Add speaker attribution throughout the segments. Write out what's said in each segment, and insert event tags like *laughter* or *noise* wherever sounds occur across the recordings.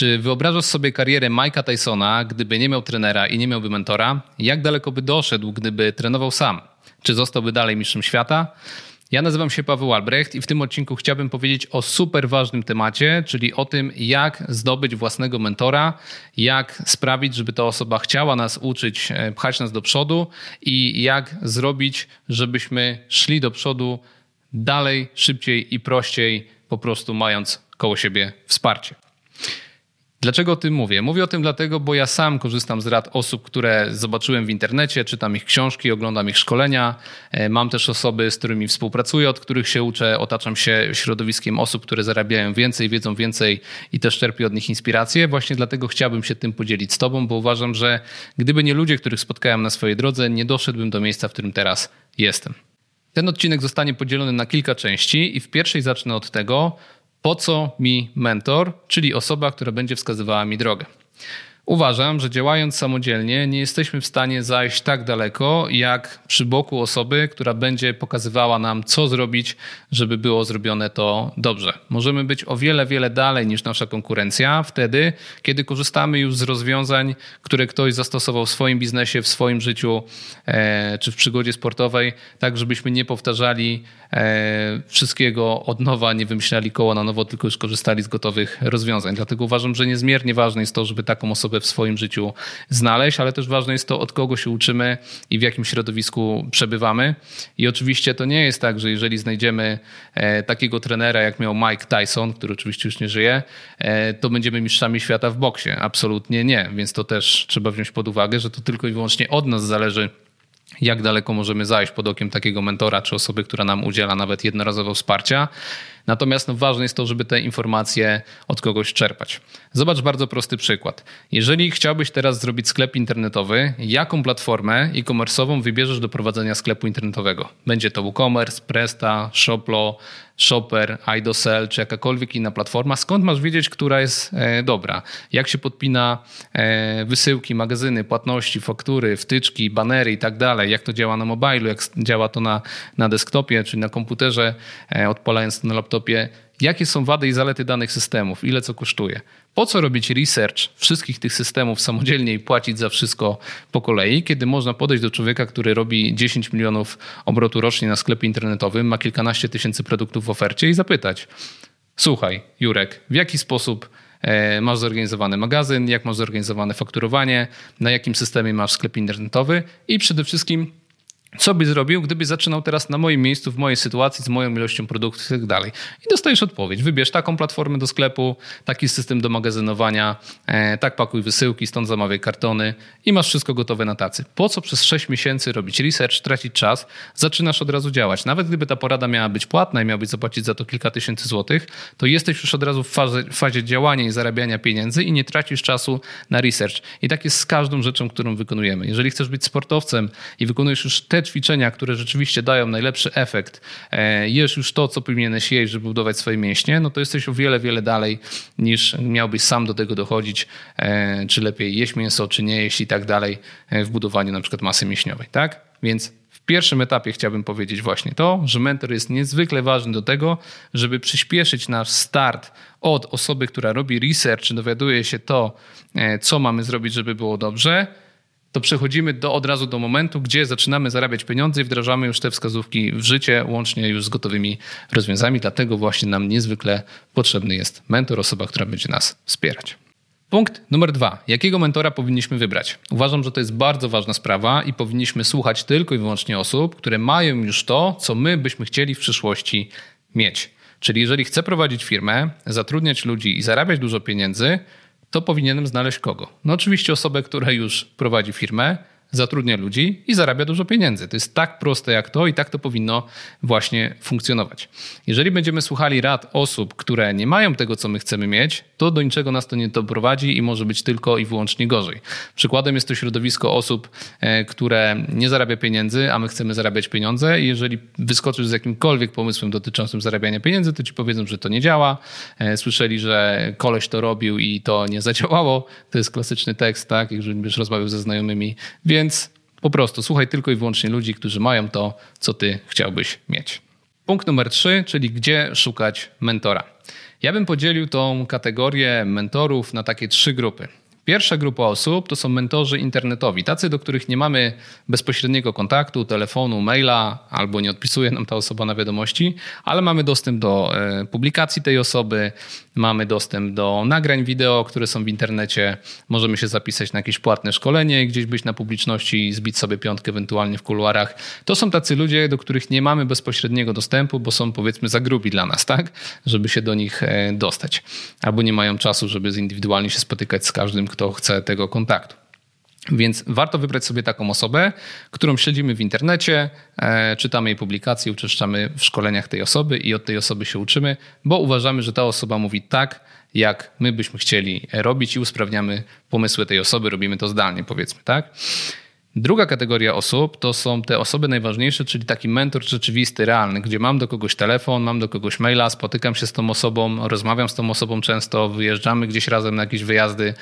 Speaker 1: Czy wyobrażasz sobie karierę Mike'a Tysona, gdyby nie miał trenera i nie miałby mentora? Jak daleko by doszedł, gdyby trenował sam? Czy zostałby dalej mistrzem świata? Ja nazywam się Paweł Albrecht i w tym odcinku chciałbym powiedzieć o super ważnym temacie, czyli o tym, jak zdobyć własnego mentora, jak sprawić, żeby ta osoba chciała nas uczyć, e, pchać nas do przodu i jak zrobić, żebyśmy szli do przodu dalej, szybciej i prościej, po prostu mając koło siebie wsparcie. Dlaczego o tym mówię? Mówię o tym dlatego, bo ja sam korzystam z rad osób, które zobaczyłem w internecie, czytam ich książki, oglądam ich szkolenia. E, mam też osoby, z którymi współpracuję, od których się uczę. Otaczam się środowiskiem osób, które zarabiają więcej, wiedzą więcej i też czerpię od nich inspirację. Właśnie dlatego chciałbym się tym podzielić z Tobą, bo uważam, że gdyby nie ludzie, których spotkałem na swojej drodze, nie doszedłbym do miejsca, w którym teraz jestem. Ten odcinek zostanie podzielony na kilka części i w pierwszej zacznę od tego, po co mi mentor, czyli osoba, która będzie wskazywała mi drogę. Uważam, że działając samodzielnie nie jesteśmy w stanie zajść tak daleko, jak przy boku osoby, która będzie pokazywała nam, co zrobić, żeby było zrobione to dobrze. Możemy być o wiele, wiele dalej niż nasza konkurencja wtedy, kiedy korzystamy już z rozwiązań, które ktoś zastosował w swoim biznesie, w swoim życiu e, czy w przygodzie sportowej, tak żebyśmy nie powtarzali e, wszystkiego od nowa, nie wymyślali koła na nowo, tylko już korzystali z gotowych rozwiązań. Dlatego uważam, że niezmiernie ważne jest to, żeby taką osobę w swoim życiu znaleźć, ale też ważne jest to, od kogo się uczymy i w jakim środowisku przebywamy. I oczywiście to nie jest tak, że jeżeli znajdziemy e, takiego trenera, jak miał Mike Tyson, który oczywiście już nie żyje, e, to będziemy mistrzami świata w boksie. Absolutnie nie. Więc to też trzeba wziąć pod uwagę, że to tylko i wyłącznie od nas zależy jak daleko możemy zajść pod okiem takiego mentora czy osoby, która nam udziela nawet jednorazowo wsparcia. Natomiast no, ważne jest to, żeby te informacje od kogoś czerpać. Zobacz bardzo prosty przykład. Jeżeli chciałbyś teraz zrobić sklep internetowy, jaką platformę e-commerce'ową wybierzesz do prowadzenia sklepu internetowego? Będzie to WooCommerce, Presta, Shoplo, Shopper, IDOSell czy jakakolwiek inna platforma. Skąd masz wiedzieć, która jest e, dobra? Jak się podpina e, wysyłki, magazyny, płatności, faktury, wtyczki, banery i tak dalej? Jak to działa na mobilu, jak działa to na, na desktopie, czyli na komputerze, e, odpalając to na laptopie? Jakie są wady i zalety danych systemów? Ile co kosztuje? Po co robić research wszystkich tych systemów samodzielnie i płacić za wszystko po kolei, kiedy można podejść do człowieka, który robi 10 milionów obrotu rocznie na sklepie internetowym, ma kilkanaście tysięcy produktów w ofercie i zapytać: Słuchaj, Jurek, w jaki sposób e, masz zorganizowany magazyn, jak masz zorganizowane fakturowanie, na jakim systemie masz sklep internetowy i przede wszystkim co by zrobił, gdyby zaczynał teraz na moim miejscu, w mojej sytuacji, z moją ilością produktów i tak dalej. I dostajesz odpowiedź. Wybierz taką platformę do sklepu, taki system do magazynowania, e, tak pakuj wysyłki, stąd zamawiaj kartony i masz wszystko gotowe na tacy. Po co przez 6 miesięcy robić research, tracić czas? Zaczynasz od razu działać. Nawet gdyby ta porada miała być płatna i miałbyś zapłacić za to kilka tysięcy złotych, to jesteś już od razu w fazie, fazie działania i zarabiania pieniędzy i nie tracisz czasu na research. I tak jest z każdą rzeczą, którą wykonujemy. Jeżeli chcesz być sportowcem i wykonujesz już te ćwiczenia, które rzeczywiście dają najlepszy efekt, e, jesz już to, co powinieneś jeść, żeby budować swoje mięśnie, no to jesteś o wiele, wiele dalej niż miałbyś sam do tego dochodzić, e, czy lepiej jeść mięso, czy nie jeść i tak dalej e, w budowaniu na przykład masy mięśniowej, tak? Więc w pierwszym etapie chciałbym powiedzieć właśnie to, że mentor jest niezwykle ważny do tego, żeby przyspieszyć nasz start od osoby, która robi research, dowiaduje się to, co mamy zrobić, żeby było dobrze, to przechodzimy do, od razu do momentu, gdzie zaczynamy zarabiać pieniądze i wdrażamy już te wskazówki w życie, łącznie już z gotowymi rozwiązaniami. Dlatego właśnie nam niezwykle potrzebny jest mentor, osoba, która będzie nas wspierać. Punkt numer dwa. Jakiego mentora powinniśmy wybrać? Uważam, że to jest bardzo ważna sprawa i powinniśmy słuchać tylko i wyłącznie osób, które mają już to, co my byśmy chcieli w przyszłości mieć. Czyli jeżeli chcę prowadzić firmę, zatrudniać ludzi i zarabiać dużo pieniędzy, to powinienem znaleźć kogo? No oczywiście osobę, która już prowadzi firmę, zatrudnia ludzi i zarabia dużo pieniędzy. To jest tak proste jak to i tak to powinno właśnie funkcjonować. Jeżeli będziemy słuchali rad osób, które nie mają tego, co my chcemy mieć, to do niczego nas to nie doprowadzi i może być tylko i wyłącznie gorzej. Przykładem jest to środowisko osób, e, które nie zarabia pieniędzy, a my chcemy zarabiać pieniądze i jeżeli wyskoczysz z jakimkolwiek pomysłem dotyczącym zarabiania pieniędzy, to ci powiedzą, że to nie działa. E, słyszeli, że koleś to robił i to nie zadziałało. To jest klasyczny tekst, tak? Jeżeli będziesz rozmawiał ze znajomymi, więc więc po prostu słuchaj tylko i wyłącznie ludzi, którzy mają to, co ty chciałbyś mieć. Punkt numer trzy, czyli gdzie szukać mentora. Ja bym podzielił tą kategorię mentorów na takie trzy grupy. Pierwsza grupa osób to są mentorzy internetowi, tacy, do których nie mamy bezpośredniego kontaktu, telefonu, maila, albo nie odpisuje nam ta osoba na wiadomości, ale mamy dostęp do e, publikacji tej osoby, mamy dostęp do nagrań wideo, które są w internecie, możemy się zapisać na jakieś płatne szkolenie, gdzieś być na publiczności i zbić sobie piątkę ewentualnie w kuluarach. To są tacy ludzie, do których nie mamy bezpośredniego dostępu, bo są powiedzmy za grubi dla nas, tak? Żeby się do nich e, dostać. Albo nie mają czasu, żeby indywidualnie się spotykać z każdym, kto chce tego kontaktu. Więc warto wybrać sobie taką osobę, którą śledzimy w internecie, e, czytamy jej publikacje, uczestniczymy w szkoleniach tej osoby i od tej osoby się uczymy, bo uważamy, że ta osoba mówi tak, jak my byśmy chcieli robić i usprawniamy pomysły tej osoby, robimy to zdalnie, powiedzmy, tak? Druga kategoria osób to są te osoby najważniejsze, czyli taki mentor rzeczywisty, realny, gdzie mam do kogoś telefon, mam do kogoś maila, spotykam się z tą osobą, rozmawiam z tą osobą często, wyjeżdżamy gdzieś razem na jakieś wyjazdy,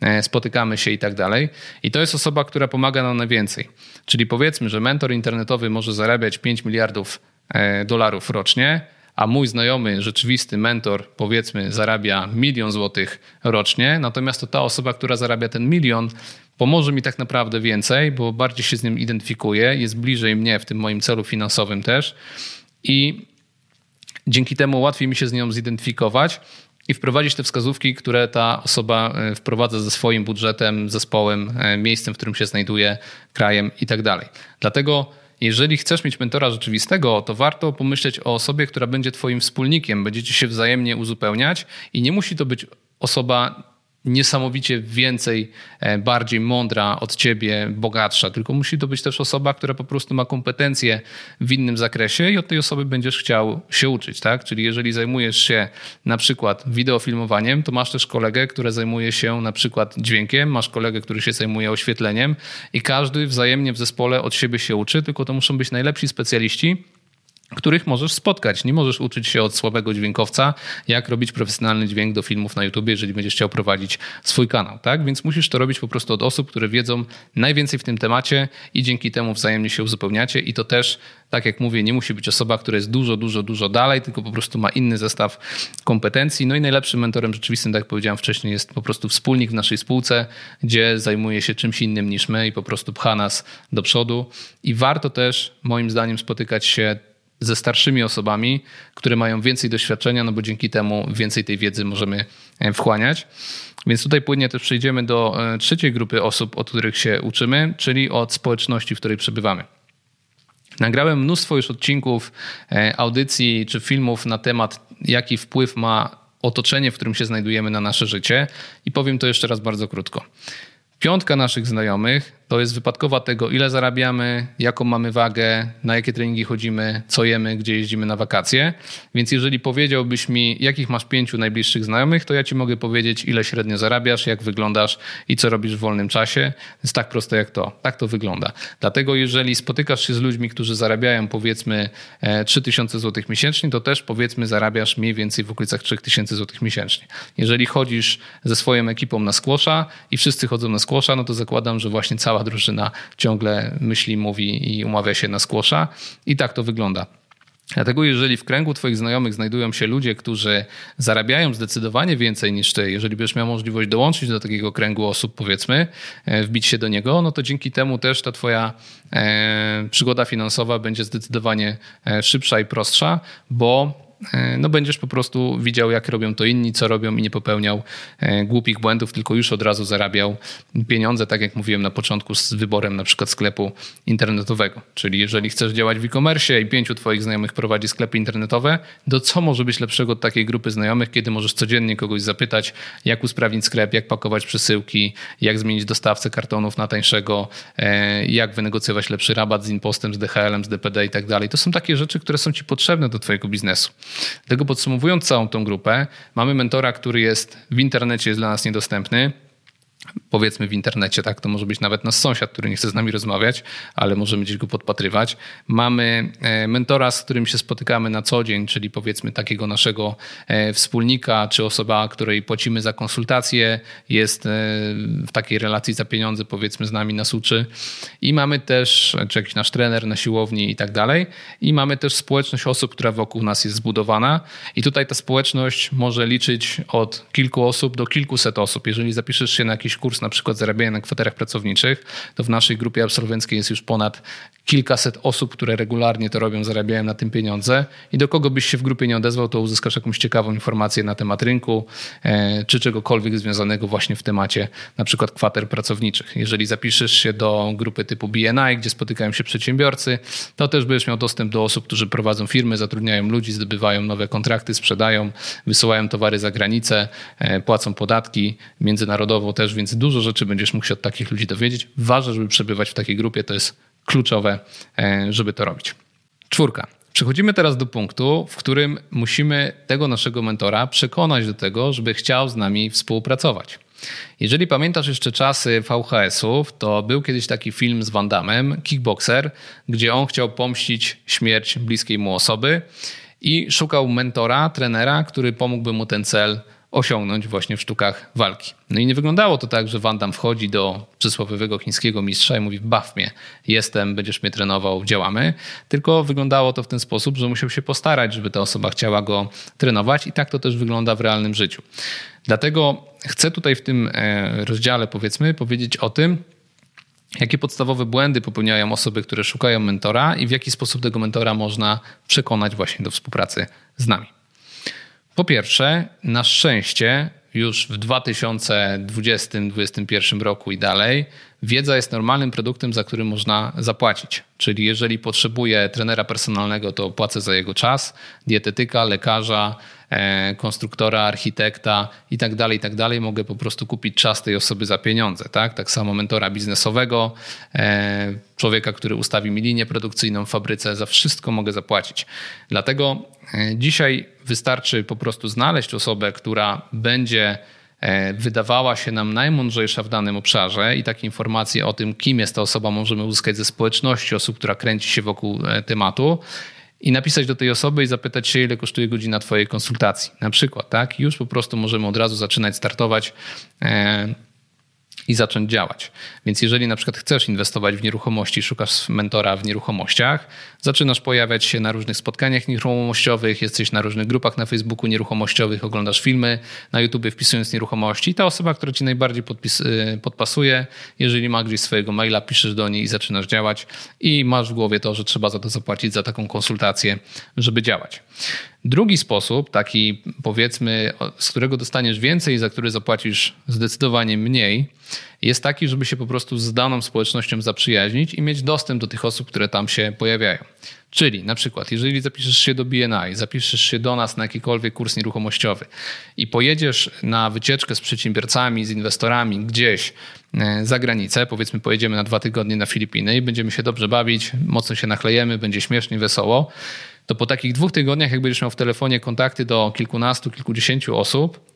Speaker 1: e, spotykamy się i tak dalej. I to jest osoba, która pomaga nam najwięcej. Czyli powiedzmy, że mentor internetowy może zarabiać 5 miliardów e, dolarów rocznie, a mój znajomy, rzeczywisty mentor, powiedzmy, zarabia milion złotych rocznie, natomiast to ta osoba, która zarabia ten milion, pomoże mi tak naprawdę więcej, bo bardziej się z nim identyfikuję, jest bliżej mnie w tym moim celu finansowym też i dzięki temu łatwiej mi się z nią zidentyfikować i wprowadzić te wskazówki, które ta osoba e, wprowadza ze swoim budżetem, zespołem, e, miejscem, w którym się znajduje, krajem i tak dalej. Dlatego jeżeli chcesz mieć mentora rzeczywistego, to warto pomyśleć o osobie, która będzie twoim wspólnikiem, będziecie się wzajemnie uzupełniać i nie musi to być osoba niesamowicie więcej, e, bardziej mądra od ciebie, bogatsza, tylko musi to być też osoba, która po prostu ma kompetencje w innym zakresie i od tej osoby będziesz chciał się uczyć, tak? Czyli jeżeli zajmujesz się na przykład wideofilmowaniem, to masz też kolegę, który zajmuje się na przykład dźwiękiem, masz kolegę, który się zajmuje oświetleniem i każdy wzajemnie w zespole od siebie się uczy, tylko to muszą być najlepsi specjaliści, których możesz spotkać. Nie możesz uczyć się od słabego dźwiękowca, jak robić profesjonalny dźwięk do filmów na YouTube, jeżeli będziesz chciał prowadzić swój kanał, tak? Więc musisz to robić po prostu od osób, które wiedzą najwięcej w tym temacie i dzięki temu wzajemnie się uzupełniacie i to też, tak jak mówię, nie musi być osoba, która jest dużo, dużo, dużo dalej, tylko po prostu ma inny zestaw kompetencji. No i najlepszym mentorem rzeczywistym, tak jak powiedziałem wcześniej, jest po prostu wspólnik w naszej spółce, gdzie zajmuje się czymś innym niż my i po prostu pcha nas do przodu. I warto też, moim zdaniem, spotykać się ze starszymi osobami, które mają więcej doświadczenia, no bo dzięki temu więcej tej wiedzy możemy e, wchłaniać. Więc tutaj płynnie też przejdziemy do e, trzeciej grupy osób, od których się uczymy, czyli od społeczności, w której przebywamy. Nagrałem mnóstwo już odcinków, e, audycji czy filmów na temat, jaki wpływ ma otoczenie, w którym się znajdujemy na nasze życie i powiem to jeszcze raz bardzo krótko. Piątka naszych znajomych to jest wypadkowa tego, ile zarabiamy, jaką mamy wagę, na jakie treningi chodzimy, co jemy, gdzie jeździmy na wakacje. Więc jeżeli powiedziałbyś mi, jakich masz pięciu najbliższych znajomych, to ja ci mogę powiedzieć, ile średnio zarabiasz, jak wyglądasz i co robisz w wolnym czasie. Jest tak proste jak to. Tak to wygląda. Dlatego jeżeli spotykasz się z ludźmi, którzy zarabiają powiedzmy 3000 e, zł miesięcznie, to też powiedzmy zarabiasz mniej więcej w okolicach 3000 zł miesięcznie. Jeżeli chodzisz ze swoją ekipą na skłosza i wszyscy chodzą na skłosza, no to zakładam, że właśnie cała drużyna ciągle myśli, mówi i umawia się na skłosza. I tak to wygląda. Dlatego jeżeli w kręgu Twoich znajomych znajdują się ludzie, którzy zarabiają zdecydowanie więcej niż Ty, jeżeli będziesz miał możliwość dołączyć do takiego kręgu osób, powiedzmy, e, wbić się do niego, no to dzięki temu też ta Twoja e, przygoda finansowa będzie zdecydowanie e, szybsza i prostsza, bo no będziesz po prostu widział, jak robią to inni, co robią i nie popełniał e, głupich błędów, tylko już od razu zarabiał pieniądze, tak jak mówiłem na początku, z wyborem na przykład sklepu internetowego. Czyli jeżeli chcesz działać w e-commerce i pięciu twoich znajomych prowadzi sklepy internetowe, to co może być lepszego od takiej grupy znajomych, kiedy możesz codziennie kogoś zapytać, jak usprawnić sklep, jak pakować przesyłki, jak zmienić dostawcę kartonów na tańszego, e, jak wynegocjować lepszy rabat z impostem, z DHL-em, z DPD i tak dalej. To są takie rzeczy, które są ci potrzebne do twojego biznesu. Dlatego podsumowując całą tą grupę, mamy mentora, który jest w internecie, jest dla nas niedostępny. Powiedzmy w internecie, tak? To może być nawet nasz sąsiad, który nie chce z nami rozmawiać, ale możemy gdzieś go podpatrywać. Mamy e, mentora, z którym się spotykamy na co dzień, czyli powiedzmy takiego naszego e, wspólnika, czy osoba, której płacimy za konsultacje, jest e, w takiej relacji za pieniądze, powiedzmy z nami nas uczy. I mamy też, czy jakiś nasz trener na siłowni i tak dalej. I mamy też społeczność osób, która wokół nas jest zbudowana. I tutaj ta społeczność może liczyć od kilku osób do kilkuset osób. Jeżeli zapiszesz się na jakiś kurs na przykład zarabiania na kwaterach pracowniczych, to w naszej grupie absolwenckiej jest już ponad kilkaset osób, które regularnie to robią, zarabiają na tym pieniądze i do kogo byś się w grupie nie odezwał, to uzyskasz jakąś ciekawą informację na temat rynku e, czy czegokolwiek związanego właśnie w temacie na przykład kwater pracowniczych. Jeżeli zapiszesz się do grupy typu BNI, gdzie spotykają się przedsiębiorcy, to też będziesz miał dostęp do osób, którzy prowadzą firmy, zatrudniają ludzi, zdobywają nowe kontrakty, sprzedają, wysyłają towary za granicę, e, płacą podatki międzynarodowo też, więc dużo rzeczy będziesz mógł się od takich ludzi dowiedzieć. Ważne, żeby przebywać w takiej grupie, to jest kluczowe, e, żeby to robić. Czwórka. Przechodzimy teraz do punktu, w którym musimy tego naszego mentora przekonać do tego, żeby chciał z nami współpracować. Jeżeli pamiętasz jeszcze czasy VHS-ów, to był kiedyś taki film z Van Damme, Kickboxer, gdzie on chciał pomścić śmierć bliskiej mu osoby i szukał mentora, trenera, który pomógłby mu ten cel osiągnąć właśnie w sztukach walki. No i nie wyglądało to tak, że Van Damme wchodzi do przysłowiowego chińskiego mistrza i mówi baw mnie, jestem, będziesz mnie trenował, działamy. Tylko wyglądało to w ten sposób, że musiał się postarać, żeby ta osoba chciała go trenować i tak to też wygląda w realnym życiu. Dlatego chcę tutaj w tym e, rozdziale powiedzmy powiedzieć o tym, jakie podstawowe błędy popełniają osoby, które szukają mentora i w jaki sposób tego mentora można przekonać właśnie do współpracy z nami. Po pierwsze, na szczęście już w 2020-2021 roku i dalej wiedza jest normalnym produktem, za który można zapłacić. Czyli jeżeli potrzebuję trenera personalnego, to płacę za jego czas, dietetyka, lekarza, konstruktora, architekta i tak dalej, i tak dalej. Mogę po prostu kupić czas tej osoby za pieniądze. Tak, tak samo mentora biznesowego, e, człowieka, który ustawi mi linię produkcyjną w fabryce, za wszystko mogę zapłacić. Dlatego e, dzisiaj wystarczy po prostu znaleźć osobę, która będzie E, wydawała się nam najmądrzejsza w danym obszarze i takie informacje o tym, kim jest ta osoba, możemy uzyskać ze społeczności osób, która kręci się wokół e, tematu i napisać do tej osoby i zapytać się, ile kosztuje godzina Twojej konsultacji. Na przykład, tak? Już po prostu możemy od razu zaczynać startować e, i zacząć działać. Więc jeżeli na przykład chcesz inwestować w nieruchomości, szukasz mentora w nieruchomościach, zaczynasz pojawiać się na różnych spotkaniach nieruchomościowych, jesteś na różnych grupach na Facebooku nieruchomościowych, oglądasz filmy na YouTube wpisując nieruchomości, ta osoba, która ci najbardziej podpis, y, podpasuje, jeżeli ma gdzieś swojego maila, piszesz do niej i zaczynasz działać i masz w głowie to, że trzeba za to zapłacić, za taką konsultację, żeby działać. Drugi sposób, taki powiedzmy, z którego dostaniesz więcej, za który zapłacisz zdecydowanie mniej, jest taki, żeby się po prostu z daną społecznością zaprzyjaźnić i mieć dostęp do tych osób, które tam się pojawiają. Czyli na przykład, jeżeli zapiszesz się do BNI, zapiszesz się do nas na jakikolwiek kurs nieruchomościowy i pojedziesz na wycieczkę z przedsiębiorcami, z inwestorami gdzieś e, za granicę, powiedzmy pojedziemy na dwa tygodnie na Filipiny i będziemy się dobrze bawić, mocno się nachlejemy, będzie śmiesznie, wesoło, to po takich dwóch tygodniach, jak będziesz miał w telefonie kontakty do kilkunastu, kilkudziesięciu osób,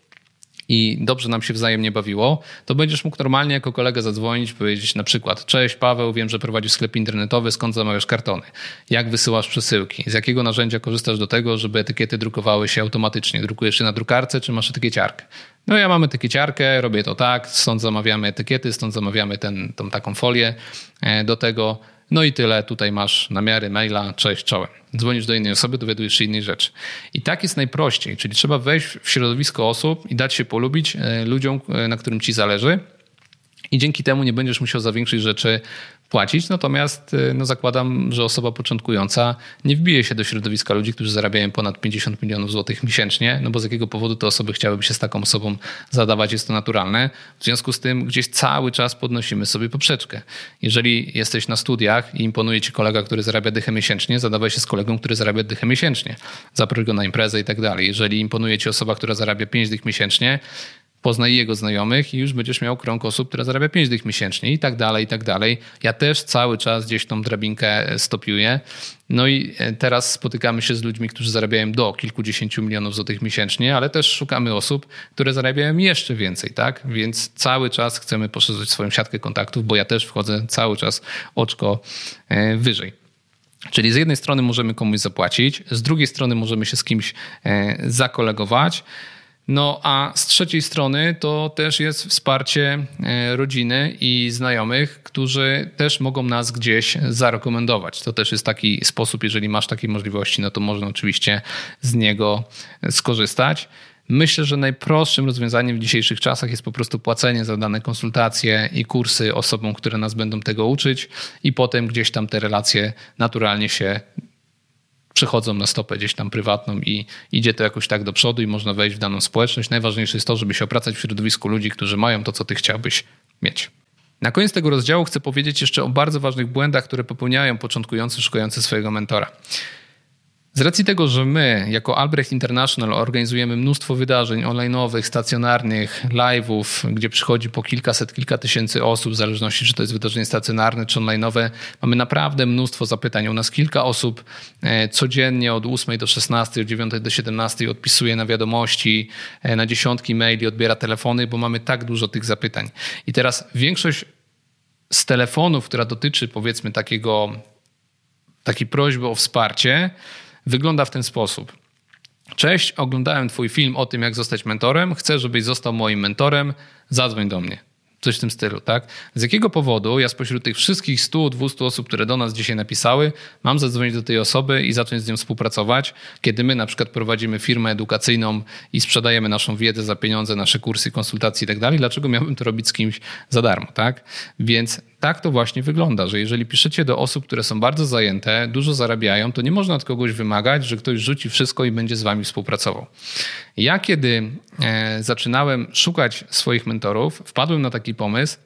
Speaker 1: i dobrze nam się wzajemnie bawiło, to będziesz mógł normalnie jako kolega zadzwonić, powiedzieć na przykład: Cześć Paweł, wiem, że prowadzisz sklep internetowy, skąd zamawiasz kartony? Jak wysyłasz przesyłki? Z jakiego narzędzia korzystasz do tego, żeby etykiety drukowały się automatycznie? Drukujesz je na drukarce, czy masz etykieciarkę? No ja mam etykieciarkę, robię to tak, stąd zamawiamy etykiety, stąd zamawiamy ten, tą taką folię e, do tego no i tyle, tutaj masz namiary maila, cześć, czołem. Dzwonisz do innej osoby, dowiadujesz się innej rzeczy. I tak jest najprościej, czyli trzeba wejść w środowisko osób i dać się polubić e, ludziom, e, na którym ci zależy. I dzięki temu nie będziesz musiał za rzeczy płacić, natomiast y, no zakładam, że osoba początkująca nie wbije się do środowiska ludzi, którzy zarabiają ponad 50 milionów złotych miesięcznie, no bo z jakiego powodu te osoby chciałyby się z taką osobą zadawać, jest to naturalne. W związku z tym gdzieś cały czas podnosimy sobie poprzeczkę. Jeżeli jesteś na studiach i imponuje ci kolega, który zarabia dychę miesięcznie, zadawaj się z kolegą, który zarabia dychę miesięcznie. Zaproś go na imprezę i tak dalej. Jeżeli imponuje ci osoba, która zarabia 5 dych miesięcznie, poznaj jego znajomych i już będziesz miał krąg osób, które zarabia 5 dych miesięcznie i tak dalej, i tak dalej. Ja też cały czas gdzieś tą drabinkę stopiuję. No i e, teraz spotykamy się z ludźmi, którzy zarabiają do kilkudziesięciu milionów złotych miesięcznie, ale też szukamy osób, które zarabiają jeszcze więcej, tak? Więc cały czas chcemy poszerzyć swoją siatkę kontaktów, bo ja też wchodzę cały czas oczko e, wyżej. Czyli z jednej strony możemy komuś zapłacić, z drugiej strony możemy się z kimś e, zakolegować. No a z trzeciej strony to też jest wsparcie e, rodziny i znajomych, którzy też mogą nas gdzieś zarekomendować. To też jest taki sposób, jeżeli masz takie możliwości, no to można oczywiście z niego skorzystać. Myślę, że najprostszym rozwiązaniem w dzisiejszych czasach jest po prostu płacenie za dane konsultacje i kursy osobom, które nas będą tego uczyć, i potem gdzieś tam te relacje naturalnie się przechodzą na stopę gdzieś tam prywatną i idzie to jakoś tak do przodu i można wejść w daną społeczność. Najważniejsze jest to, żeby się opracać w środowisku ludzi, którzy mają to, co ty chciałbyś mieć. Na koniec tego rozdziału chcę powiedzieć jeszcze o bardzo ważnych błędach, które popełniają początkujący szukający swojego mentora. Z racji tego, że my jako Albrecht International organizujemy mnóstwo wydarzeń online'owych, stacjonarnych, live'ów, gdzie przychodzi po kilkaset, kilka tysięcy osób, w zależności czy to jest wydarzenie stacjonarne czy online'owe, mamy naprawdę mnóstwo zapytań. U nas kilka osób e, codziennie od 8 do 16, od 9 do 17 odpisuje na wiadomości, e, na dziesiątki maili, odbiera telefony, bo mamy tak dużo tych zapytań. I teraz większość z telefonów, która dotyczy powiedzmy takiego, takiej prośby o wsparcie, wygląda w ten sposób. Cześć, oglądałem Twój film o tym, jak zostać mentorem. Chcę, żebyś został moim mentorem. Zadzwoń do mnie. Coś w tym stylu, tak? Z jakiego powodu ja spośród tych wszystkich 100-200 osób, które do nas dzisiaj napisały, mam zadzwonić do tej osoby i zacząć z nią współpracować, kiedy my na przykład prowadzimy firmę edukacyjną i sprzedajemy naszą wiedzę za pieniądze, nasze kursy, konsultacje i tak dalej, dlaczego miałbym to robić z kimś za darmo, tak? Więc tak to właśnie wygląda, że jeżeli piszecie do osób, które są bardzo zajęte, dużo zarabiają, to nie można od kogoś wymagać, że ktoś rzuci wszystko i będzie z wami współpracował. Ja kiedy e, zaczynałem szukać swoich mentorów, wpadłem na taki pomysł,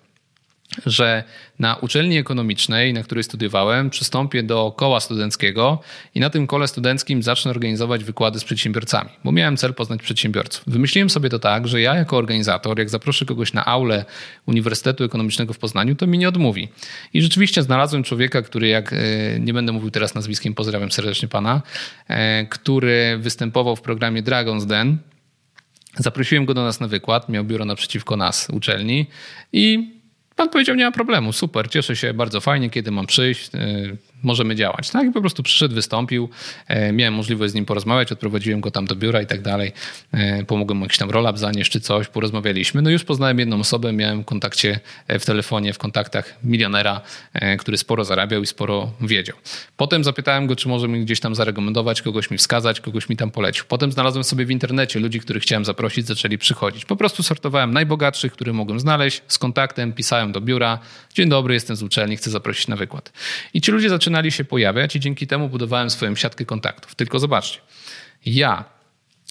Speaker 1: że na uczelni ekonomicznej, na której studiowałem, przystąpię do koła studenckiego i na tym kole studenckim zacznę organizować wykłady z przedsiębiorcami, bo miałem cel poznać przedsiębiorców. Wymyśliłem sobie to tak, że ja jako organizator, jak zaproszę kogoś na aulę Uniwersytetu Ekonomicznego w Poznaniu, to mi nie odmówi. I rzeczywiście znalazłem człowieka, który jak, e, nie będę mówił teraz nazwiskiem, pozdrawiam serdecznie pana, e, który występował w programie Dragon's Den, Zaprosiłem go do nas na wykład, miał biuro naprzeciwko nas, uczelni i Pan powiedział, nie ma problemu, super, cieszę się, bardzo fajnie, kiedy mam przyjść, y, możemy działać. Tak? I po prostu przyszedł, wystąpił, e, miałem możliwość z nim porozmawiać, odprowadziłem go tam do biura i tak dalej, e, pomogłem mu jakiś tam roll-up zanieść czy coś, porozmawialiśmy. No już poznałem jedną osobę, miałem w kontakcie e, w telefonie, w kontaktach milionera, który sporo zarabiał i sporo wiedział. Potem zapytałem go, czy może mi gdzieś tam zarekomendować, kogoś mi wskazać, kogoś mi tam polecił. Potem znalazłem sobie w internecie ludzi, których chciałem zaprosić, zaczęli przychodzić. Po prostu sortowałem najbogatszych, których mogłem znaleźć, z kontaktem, pisałem do biura, dzień dobry, jestem z uczelni, chcę zaprosić na wykład. I ci ludzie zaczęli zaczynali się pojawiać i dzięki temu budowałem swoją siatkę kontaktów. Tylko zobaczcie, ja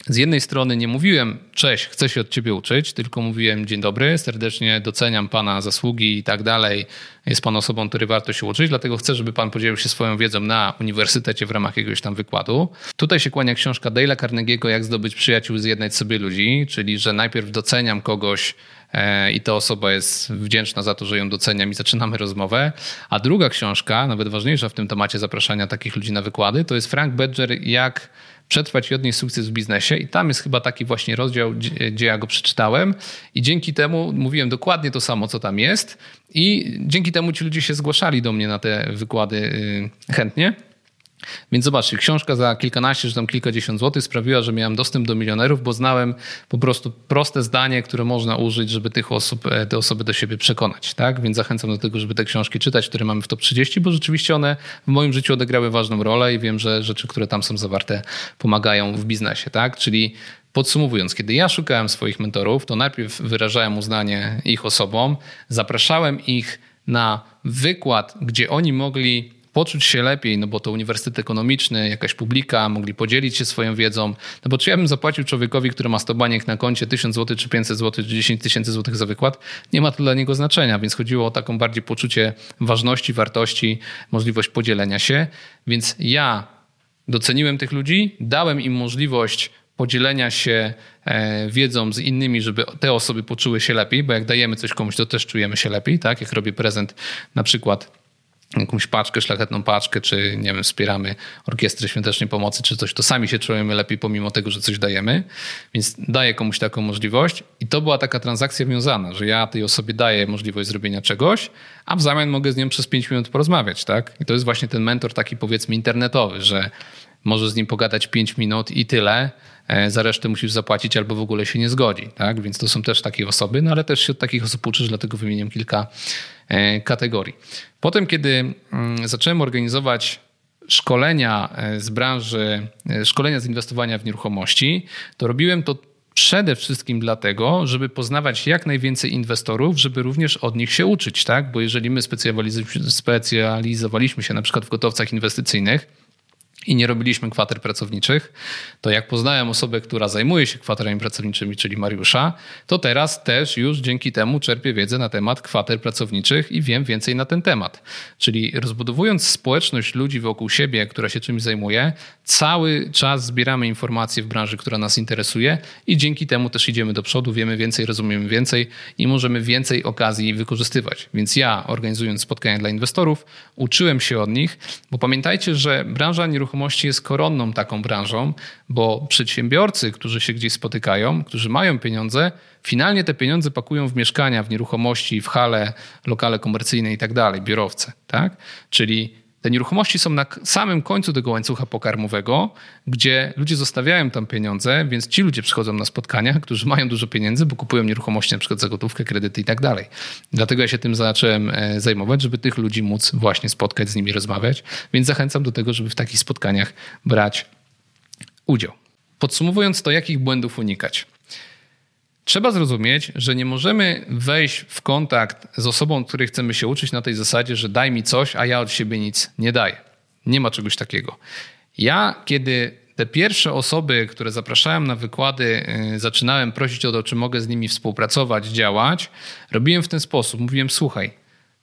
Speaker 1: z jednej strony nie mówiłem, cześć, chcę się od ciebie uczyć, tylko mówiłem, dzień dobry, serdecznie doceniam pana zasługi i tak dalej. Jest pan osobą, której warto się uczyć, dlatego chcę, żeby pan podzielił się swoją wiedzą na uniwersytecie w ramach jakiegoś tam wykładu. Tutaj się kłania książka Dale'a Carnegie'ego, Jak zdobyć przyjaciół i zjednać sobie ludzi, czyli że najpierw doceniam kogoś, i ta osoba jest wdzięczna za to, że ją doceniam i zaczynamy rozmowę. A druga książka, nawet ważniejsza w tym temacie zapraszania takich ludzi na wykłady, to jest Frank Badger, jak przetrwać i odnieść sukces w biznesie. I tam jest chyba taki właśnie rozdział, gdzie ja go przeczytałem. I dzięki temu mówiłem dokładnie to samo, co tam jest. I dzięki temu ci ludzie się zgłaszali do mnie na te wykłady y, chętnie. Więc zobaczcie, książka za kilkanaście czy tam kilkadziesiąt złotych sprawiła, że miałem dostęp do milionerów, bo znałem po prostu proste zdanie, które można użyć, żeby tych osób, e, te osoby do siebie przekonać. Tak? Więc zachęcam do tego, żeby te książki czytać, które mamy w top 30, bo rzeczywiście one w moim życiu odegrały ważną rolę i wiem, że rzeczy, które tam są zawarte, pomagają w biznesie. Tak? Czyli Podsumowując, kiedy ja szukałem swoich mentorów, to najpierw wyrażałem uznanie ich osobom, zapraszałem ich na wykład, gdzie oni mogli poczuć się lepiej, no bo to uniwersytet ekonomiczny, jakaś publika, mogli podzielić się swoją wiedzą. No bo czy ja bym zapłacił człowiekowi, który ma 100 baniek na koncie 1000 zł, czy 500 zł, czy 10 tysięcy złotych za wykład? Nie ma to dla niego znaczenia, więc chodziło o taką bardziej poczucie ważności, wartości, możliwość podzielenia się. Więc ja doceniłem tych ludzi, dałem im możliwość podzielenia się e, wiedzą z innymi, żeby te osoby poczuły się lepiej, bo jak dajemy coś komuś, to też czujemy się lepiej, tak? Jak robię prezent na przykład jakąś paczkę, szlachetną paczkę, czy nie wiem, wspieramy orkiestrę świątecznej pomocy, czy coś, to sami się czujemy lepiej pomimo tego, że coś dajemy. Więc daję komuś taką możliwość i to była taka transakcja wiązana, że ja tej osobie daję możliwość zrobienia czegoś, a w zamian mogę z nią przez 5 minut porozmawiać, tak? I to jest właśnie ten mentor taki powiedzmy internetowy, że możesz z nim pogadać 5 minut i tyle, e, za resztę musisz zapłacić albo w ogóle się nie zgodzi. Tak? Więc to są też takie osoby, no ale też się od takich osób uczysz, dlatego wymieniam kilka e, kategorii. Potem, kiedy mm, zacząłem organizować szkolenia e, z branży, szkolenia z inwestowania w nieruchomości, to robiłem to przede wszystkim dlatego, żeby poznawać jak najwięcej inwestorów, żeby również od nich się uczyć, tak? Bo jeżeli my specjalizowaliśmy się na przykład w gotowcach inwestycyjnych, i nie robiliśmy kwater pracowniczych, to jak poznałem osobę, która zajmuje się kwaterami pracowniczymi, czyli Mariusza, to teraz też już dzięki temu czerpię wiedzę na temat kwater pracowniczych i wiem więcej na ten temat. Czyli rozbudowując społeczność ludzi wokół siebie, która się czymś zajmuje, cały czas zbieramy informacje w branży, która nas interesuje i dzięki temu też idziemy do przodu, wiemy więcej, rozumiemy więcej i możemy więcej okazji wykorzystywać. Więc ja, organizując spotkania dla inwestorów, uczyłem się od nich, bo pamiętajcie, że branża nieruchomości nieruchomości jest koronną taką branżą, bo przedsiębiorcy, którzy się gdzieś spotykają, którzy mają pieniądze, finalnie te pieniądze pakują w mieszkania, w nieruchomości, w hale, lokale komercyjne i tak dalej, biurowce. Tak? Czyli te nieruchomości są na samym końcu tego łańcucha pokarmowego, gdzie ludzie zostawiają tam pieniądze, więc ci ludzie przychodzą na spotkania, którzy mają dużo pieniędzy, bo kupują nieruchomości na przykład za gotówkę, kredyty i tak dalej. Dlatego ja się tym zacząłem e, zajmować, żeby tych ludzi móc właśnie spotkać, z nimi rozmawiać, więc zachęcam do tego, żeby w takich spotkaniach brać udział. Podsumowując to, jakich błędów unikać? Trzeba zrozumieć, że nie możemy wejść w kontakt z osobą, której chcemy się uczyć na tej zasadzie, że daj mi coś, a ja od siebie nic nie daję. Nie ma czegoś takiego. Ja, kiedy te pierwsze osoby, które zapraszałem na wykłady, y, zaczynałem prosić o to, czy mogę z nimi współpracować, działać, robiłem w ten sposób. Mówiłem, słuchaj,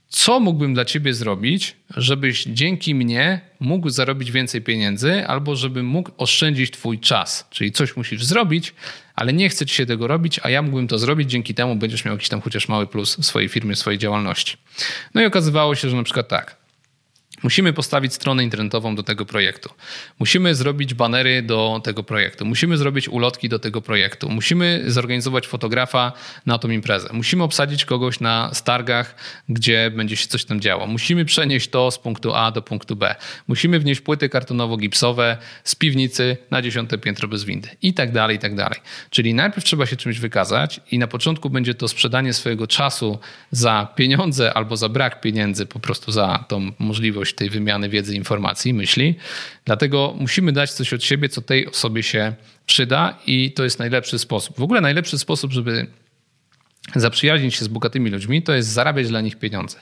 Speaker 1: co mógłbym dla ciebie zrobić, żebyś dzięki mnie mógł zarobić więcej pieniędzy, albo żebym mógł oszczędzić twój czas. Czyli coś musisz zrobić, ale nie chce ci się tego robić, a ja mógłbym to zrobić, dzięki temu będziesz miał jakiś tam chociaż mały plus w swojej firmie, w swojej działalności. No i okazywało się, że na przykład tak. Musimy postawić stronę internetową do tego projektu. Musimy zrobić banery do tego projektu. Musimy zrobić ulotki do tego projektu. Musimy zorganizować fotografa na tą imprezę. Musimy obsadzić kogoś na stargach, gdzie będzie się coś tam działo. Musimy przenieść to z punktu A do punktu B. Musimy wnieść płyty kartonowo-gipsowe z piwnicy na dziesiąte piętro bez windy i tak dalej, i tak dalej. Czyli najpierw trzeba się czymś wykazać i na początku będzie to sprzedanie swojego czasu za pieniądze albo za brak pieniędzy, po prostu za tą możliwość tej wymiany wiedzy, informacji, myśli. Dlatego musimy dać coś od siebie, co tej osobie się przyda i to jest najlepszy sposób. W ogóle najlepszy sposób, żeby zaprzyjaźnić się z bogatymi ludźmi, to jest zarabiać dla nich pieniądze.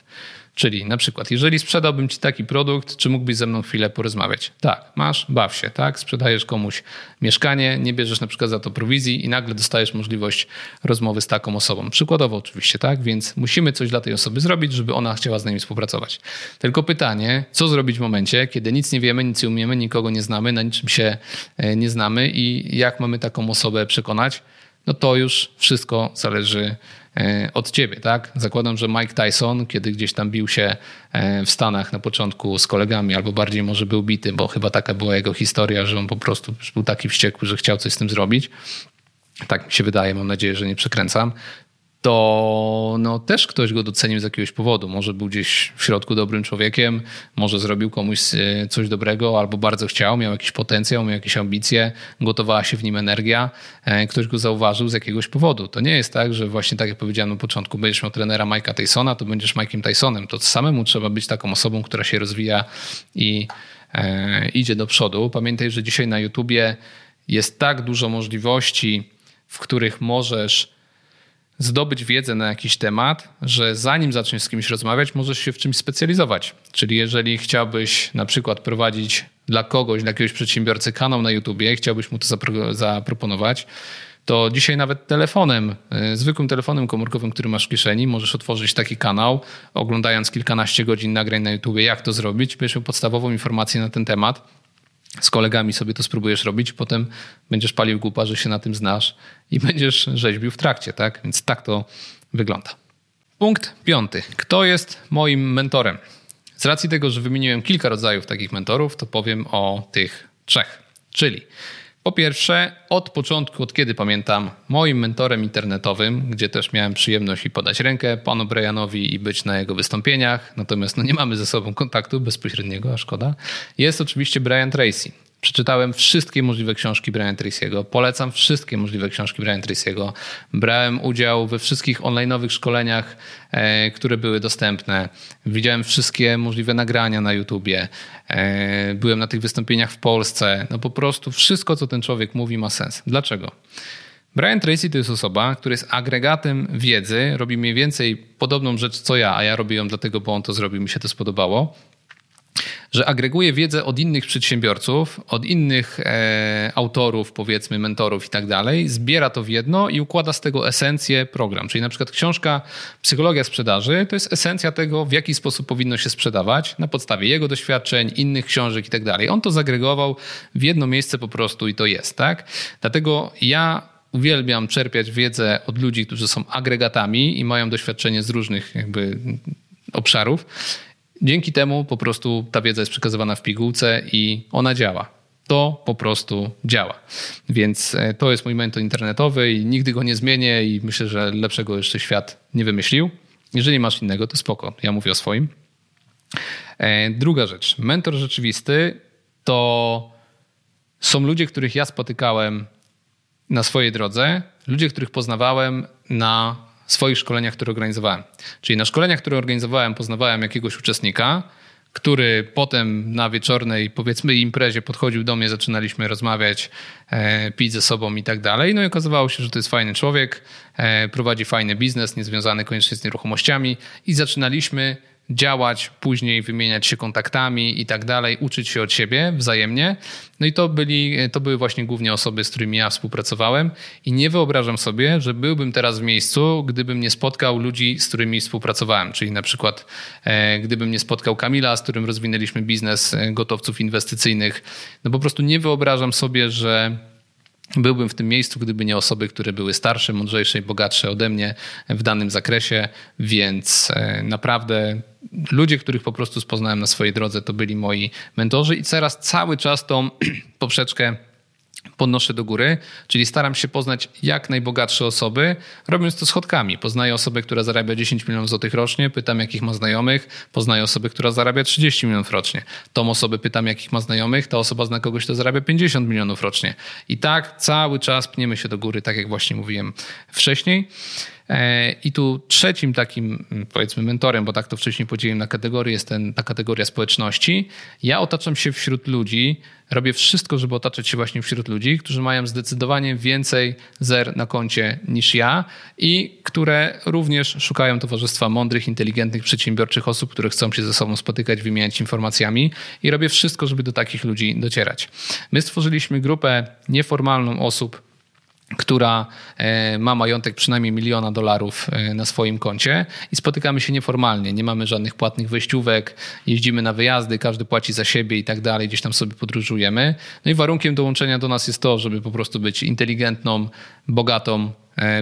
Speaker 1: Czyli na przykład, jeżeli sprzedałbym ci taki produkt, czy mógłbyś ze mną chwilę porozmawiać? Tak, masz, baw się, tak? Sprzedajesz komuś mieszkanie, nie bierzesz na przykład za to prowizji i nagle dostajesz możliwość rozmowy z taką osobą. Przykładowo oczywiście, tak? Więc musimy coś dla tej osoby zrobić, żeby ona chciała z nami współpracować. Tylko pytanie, co zrobić w momencie, kiedy nic nie wiemy, nic nie umiemy, nikogo nie znamy, na niczym się e, nie znamy i jak mamy taką osobę przekonać? No to już wszystko zależy E, od ciebie, tak? Zakładam, że Mike Tyson, kiedy gdzieś tam bił się e, w Stanach na początku z kolegami, albo bardziej może był bity, bo chyba taka była jego historia, że on po prostu był taki wściekły, że chciał coś z tym zrobić. Tak mi się wydaje, mam nadzieję, że nie przekręcam to no, też ktoś go docenił z jakiegoś powodu. Może był gdzieś w środku dobrym człowiekiem, może zrobił komuś e, coś dobrego, albo bardzo chciał, miał jakiś potencjał, miał jakieś ambicje, gotowała się w nim energia, e, ktoś go zauważył z jakiegoś powodu. To nie jest tak, że właśnie tak jak powiedziałem na początku, będziesz miał trenera Mike'a Tysona, to będziesz Mike'iem Tysonem. To samemu trzeba być taką osobą, która się rozwija i e, idzie do przodu. Pamiętaj, że dzisiaj na YouTubie jest tak dużo możliwości, w których możesz zdobyć wiedzę na jakiś temat, że zanim zaczniesz z kimś rozmawiać, możesz się w czymś specjalizować. Czyli jeżeli chciałbyś na przykład prowadzić dla kogoś, dla jakiegoś przedsiębiorcy kanał na YouTubie, chciałbyś mu to zapro zaproponować, to dzisiaj nawet telefonem, y, zwykłym telefonem komórkowym, który masz w kieszeni, możesz otworzyć taki kanał, oglądając kilkanaście godzin nagrań na YouTubie, jak to zrobić, będziesz miał podstawową informację na ten temat z kolegami sobie to spróbujesz robić, potem będziesz palił głupa, że się na tym znasz i będziesz rzeźbił w trakcie, tak? Więc tak to wygląda. Punkt piąty. Kto jest moim mentorem? Z racji tego, że wymieniłem kilka rodzajów takich mentorów, to powiem o tych trzech. Czyli po pierwsze, od początku, od kiedy pamiętam, moim mentorem internetowym, gdzie też miałem przyjemność i podać rękę panu Brianowi i być na jego wystąpieniach, natomiast no nie mamy ze sobą kontaktu bezpośredniego, a szkoda, jest oczywiście Brian Tracy. Przeczytałem wszystkie możliwe książki Brian Tracy'ego. Polecam wszystkie możliwe książki Brian Tracy'ego. Brałem udział we wszystkich online'owych szkoleniach, e, które były dostępne. Widziałem wszystkie możliwe nagrania na YouTubie. E, byłem na tych wystąpieniach w Polsce. No po prostu wszystko, co ten człowiek mówi, ma sens. Dlaczego? Brian Tracy to jest osoba, która jest agregatem wiedzy, robi mniej więcej podobną rzecz co ja, a ja robię ją dlatego, bo on to zrobił, mi się to spodobało że agreguje wiedzę od innych przedsiębiorców, od innych e, autorów, powiedzmy, mentorów i tak dalej, zbiera to w jedno i układa z tego esencję program. Czyli na przykład książka Psychologia sprzedaży to jest esencja tego, w jaki sposób powinno się sprzedawać na podstawie jego doświadczeń, innych książek i tak dalej. On to zagregował w jedno miejsce po prostu i to jest, tak? Dlatego ja uwielbiam czerpiać wiedzę od ludzi, którzy są agregatami i mają doświadczenie z różnych jakby obszarów Dzięki temu po prostu ta wiedza jest przekazywana w pigułce i ona działa. To po prostu działa. Więc e, to jest mój mentor internetowy i nigdy go nie zmienię i myślę, że lepszego jeszcze świat nie wymyślił. Jeżeli masz innego, to spoko. Ja mówię o swoim. E, druga rzecz. Mentor rzeczywisty to są ludzie, których ja spotykałem na swojej drodze, ludzie, których poznawałem na swoich szkoleniach, które organizowałem. Czyli na szkoleniach, które organizowałem, poznawałem jakiegoś uczestnika, który potem na wieczornej, powiedzmy, imprezie podchodził do mnie, zaczynaliśmy rozmawiać, e, pić ze sobą i tak dalej. No i okazywało się, że to jest fajny człowiek, e, prowadzi fajny biznes, niezwiązany koniecznie z nieruchomościami i zaczynaliśmy działać, później wymieniać się kontaktami i tak dalej, uczyć się od siebie wzajemnie. No i to, byli, to były właśnie głównie osoby, z którymi ja współpracowałem i nie wyobrażam sobie, że byłbym teraz w miejscu, gdybym nie spotkał ludzi, z którymi współpracowałem, czyli na przykład e, gdybym nie spotkał Kamila, z którym rozwinęliśmy biznes e, gotowców inwestycyjnych. No po prostu nie wyobrażam sobie, że byłbym w tym miejscu, gdyby nie osoby, które były starsze, mądrzejsze i bogatsze ode mnie w danym zakresie, więc e, naprawdę ludzie, których po prostu spoznałem na swojej drodze, to byli moi mentorzy i teraz cały czas tą *clears throat* poprzeczkę podnoszę do góry, czyli staram się poznać jak najbogatsze osoby, robiąc to schodkami. Poznaję osobę, która zarabia 10 milionów złotych rocznie, pytam jakich ma znajomych, poznaję osobę, która zarabia 30 milionów rocznie. Tą osobę pytam jakich ma znajomych, ta osoba zna kogoś, kto zarabia 50 milionów rocznie. I tak cały czas pniemy się do góry, tak jak właśnie mówiłem wcześniej. E, I tu trzecim takim, mm, powiedzmy, mentorem, bo tak to wcześniej podzieliłem na kategorie, jest ten, ta kategoria społeczności. Ja otaczam się wśród ludzi, robię wszystko, żeby otaczać się właśnie wśród ludzi, którzy mają zdecydowanie więcej zer na koncie niż ja i które również szukają towarzystwa mądrych, inteligentnych, przedsiębiorczych osób, które chcą się ze sobą spotykać, wymieniać informacjami i robię wszystko, żeby do takich ludzi docierać. My stworzyliśmy grupę nieformalną osób, która e, ma majątek przynajmniej miliona dolarów e, na swoim koncie i spotykamy się nieformalnie. Nie mamy żadnych płatnych wejściówek, jeździmy na wyjazdy, każdy płaci za siebie i tak dalej, gdzieś tam sobie podróżujemy. No i warunkiem dołączenia do nas jest to, żeby po prostu być inteligentną, bogatą,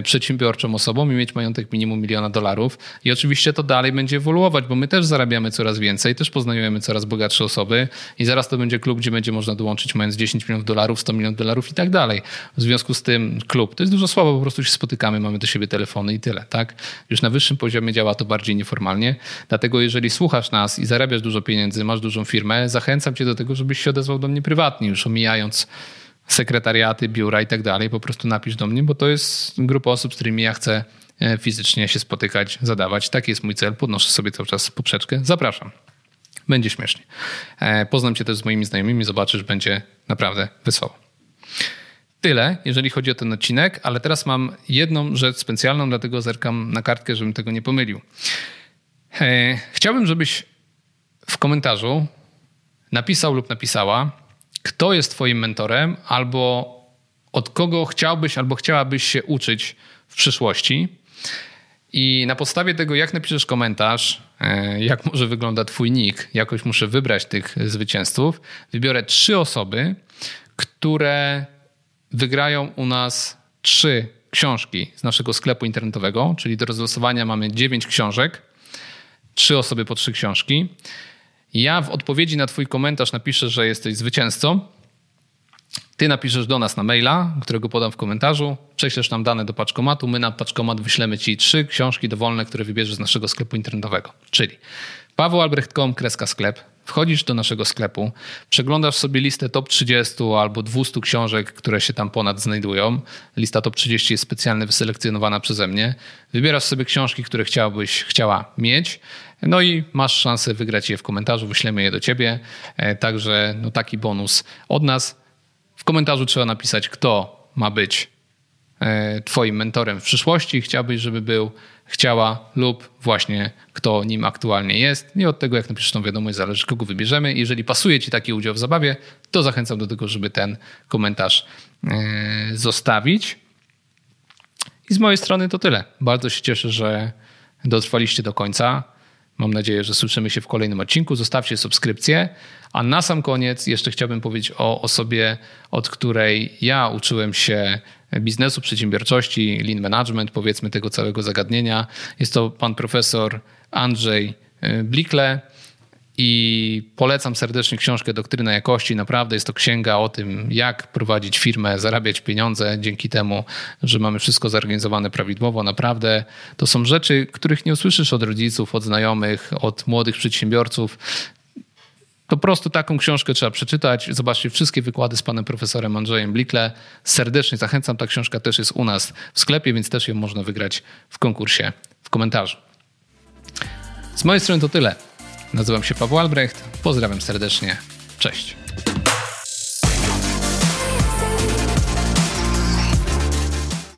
Speaker 1: przedsiębiorczą osobą i mieć majątek minimum miliona dolarów. I oczywiście to dalej będzie ewoluować, bo my też zarabiamy coraz więcej, też poznajemy coraz bogatsze osoby i zaraz to będzie klub, gdzie będzie można dołączyć mając 10 milionów dolarów, 100 milionów dolarów i tak dalej. W związku z tym klub to jest dużo słabo, po prostu się spotykamy, mamy do siebie telefony i tyle, tak? Już na wyższym poziomie działa to bardziej nieformalnie. Dlatego jeżeli słuchasz nas i zarabiasz dużo pieniędzy, masz dużą firmę, zachęcam cię do tego, żebyś się odezwał do mnie prywatnie, już omijając sekretariaty, biura i tak dalej, po prostu napisz do mnie, bo to jest grupa osób, z którymi ja chcę e, fizycznie się spotykać, zadawać. Taki jest mój cel. Podnoszę sobie cały czas poprzeczkę. Zapraszam. Będzie śmiesznie. E, poznam cię też z moimi znajomymi, zobaczysz, będzie naprawdę wesoło. Tyle, jeżeli chodzi o ten odcinek, ale teraz mam jedną rzecz specjalną, dlatego zerkam na kartkę, żebym tego nie pomylił. E, chciałbym, żebyś w komentarzu napisał lub napisała, kto jest Twoim mentorem, albo od kogo chciałbyś albo chciałabyś się uczyć w przyszłości. I na podstawie tego, jak napiszesz komentarz, e, jak może wygląda Twój nick, jakoś muszę wybrać tych zwycięzców, wybiorę trzy osoby, które wygrają u nas trzy książki z naszego sklepu internetowego, czyli do rozlosowania mamy dziewięć książek, trzy osoby po trzy książki. Ja w odpowiedzi na Twój komentarz napiszę, że jesteś zwycięzcą. Ty napiszesz do nas na maila, którego podam w komentarzu, prześlesz nam dane do paczkomatu, my na paczkomat wyślemy Ci trzy książki dowolne, które wybierzesz z naszego sklepu internetowego. Czyli pawełalbrecht.com, kreska sklep, wchodzisz do naszego sklepu, przeglądasz sobie listę top 30 albo 200 książek, które się tam ponad znajdują. Lista top 30 jest specjalnie wyselekcjonowana przeze mnie. Wybierasz sobie książki, które chciałbyś, chciała mieć, no i masz szansę wygrać je w komentarzu, wyślemy je do ciebie. E, także no, taki bonus od nas. W komentarzu trzeba napisać, kto ma być e, Twoim mentorem w przyszłości, chciałbyś, żeby był, chciała lub właśnie kto nim aktualnie jest. Nie od tego, jak napiszesz tą wiadomość, zależy, kogo wybierzemy. Jeżeli pasuje Ci taki udział w zabawie, to zachęcam do tego, żeby ten komentarz e, zostawić. I z mojej strony to tyle. Bardzo się cieszę, że dotrwaliście do końca. Mam nadzieję, że słyszymy się w kolejnym odcinku. Zostawcie subskrypcję. A na sam koniec jeszcze chciałbym powiedzieć o osobie, od której ja uczyłem się biznesu, przedsiębiorczości, lean management, powiedzmy tego całego zagadnienia. Jest to pan profesor Andrzej y, Blikle. I polecam serdecznie książkę Doktryna Jakości. Naprawdę jest to księga o tym, jak prowadzić firmę, zarabiać pieniądze dzięki temu, że mamy wszystko zorganizowane prawidłowo. Naprawdę to są rzeczy, których nie usłyszysz od rodziców, od znajomych, od młodych przedsiębiorców. Po prostu taką książkę trzeba przeczytać. Zobaczcie wszystkie wykłady z panem profesorem Andrzejem Blikle. Serdecznie zachęcam. Ta książka też jest u nas w sklepie, więc też ją można wygrać w konkursie w komentarzu. Z mojej strony to tyle. Nazywam się Paweł Albrecht. Pozdrawiam serdecznie. Cześć.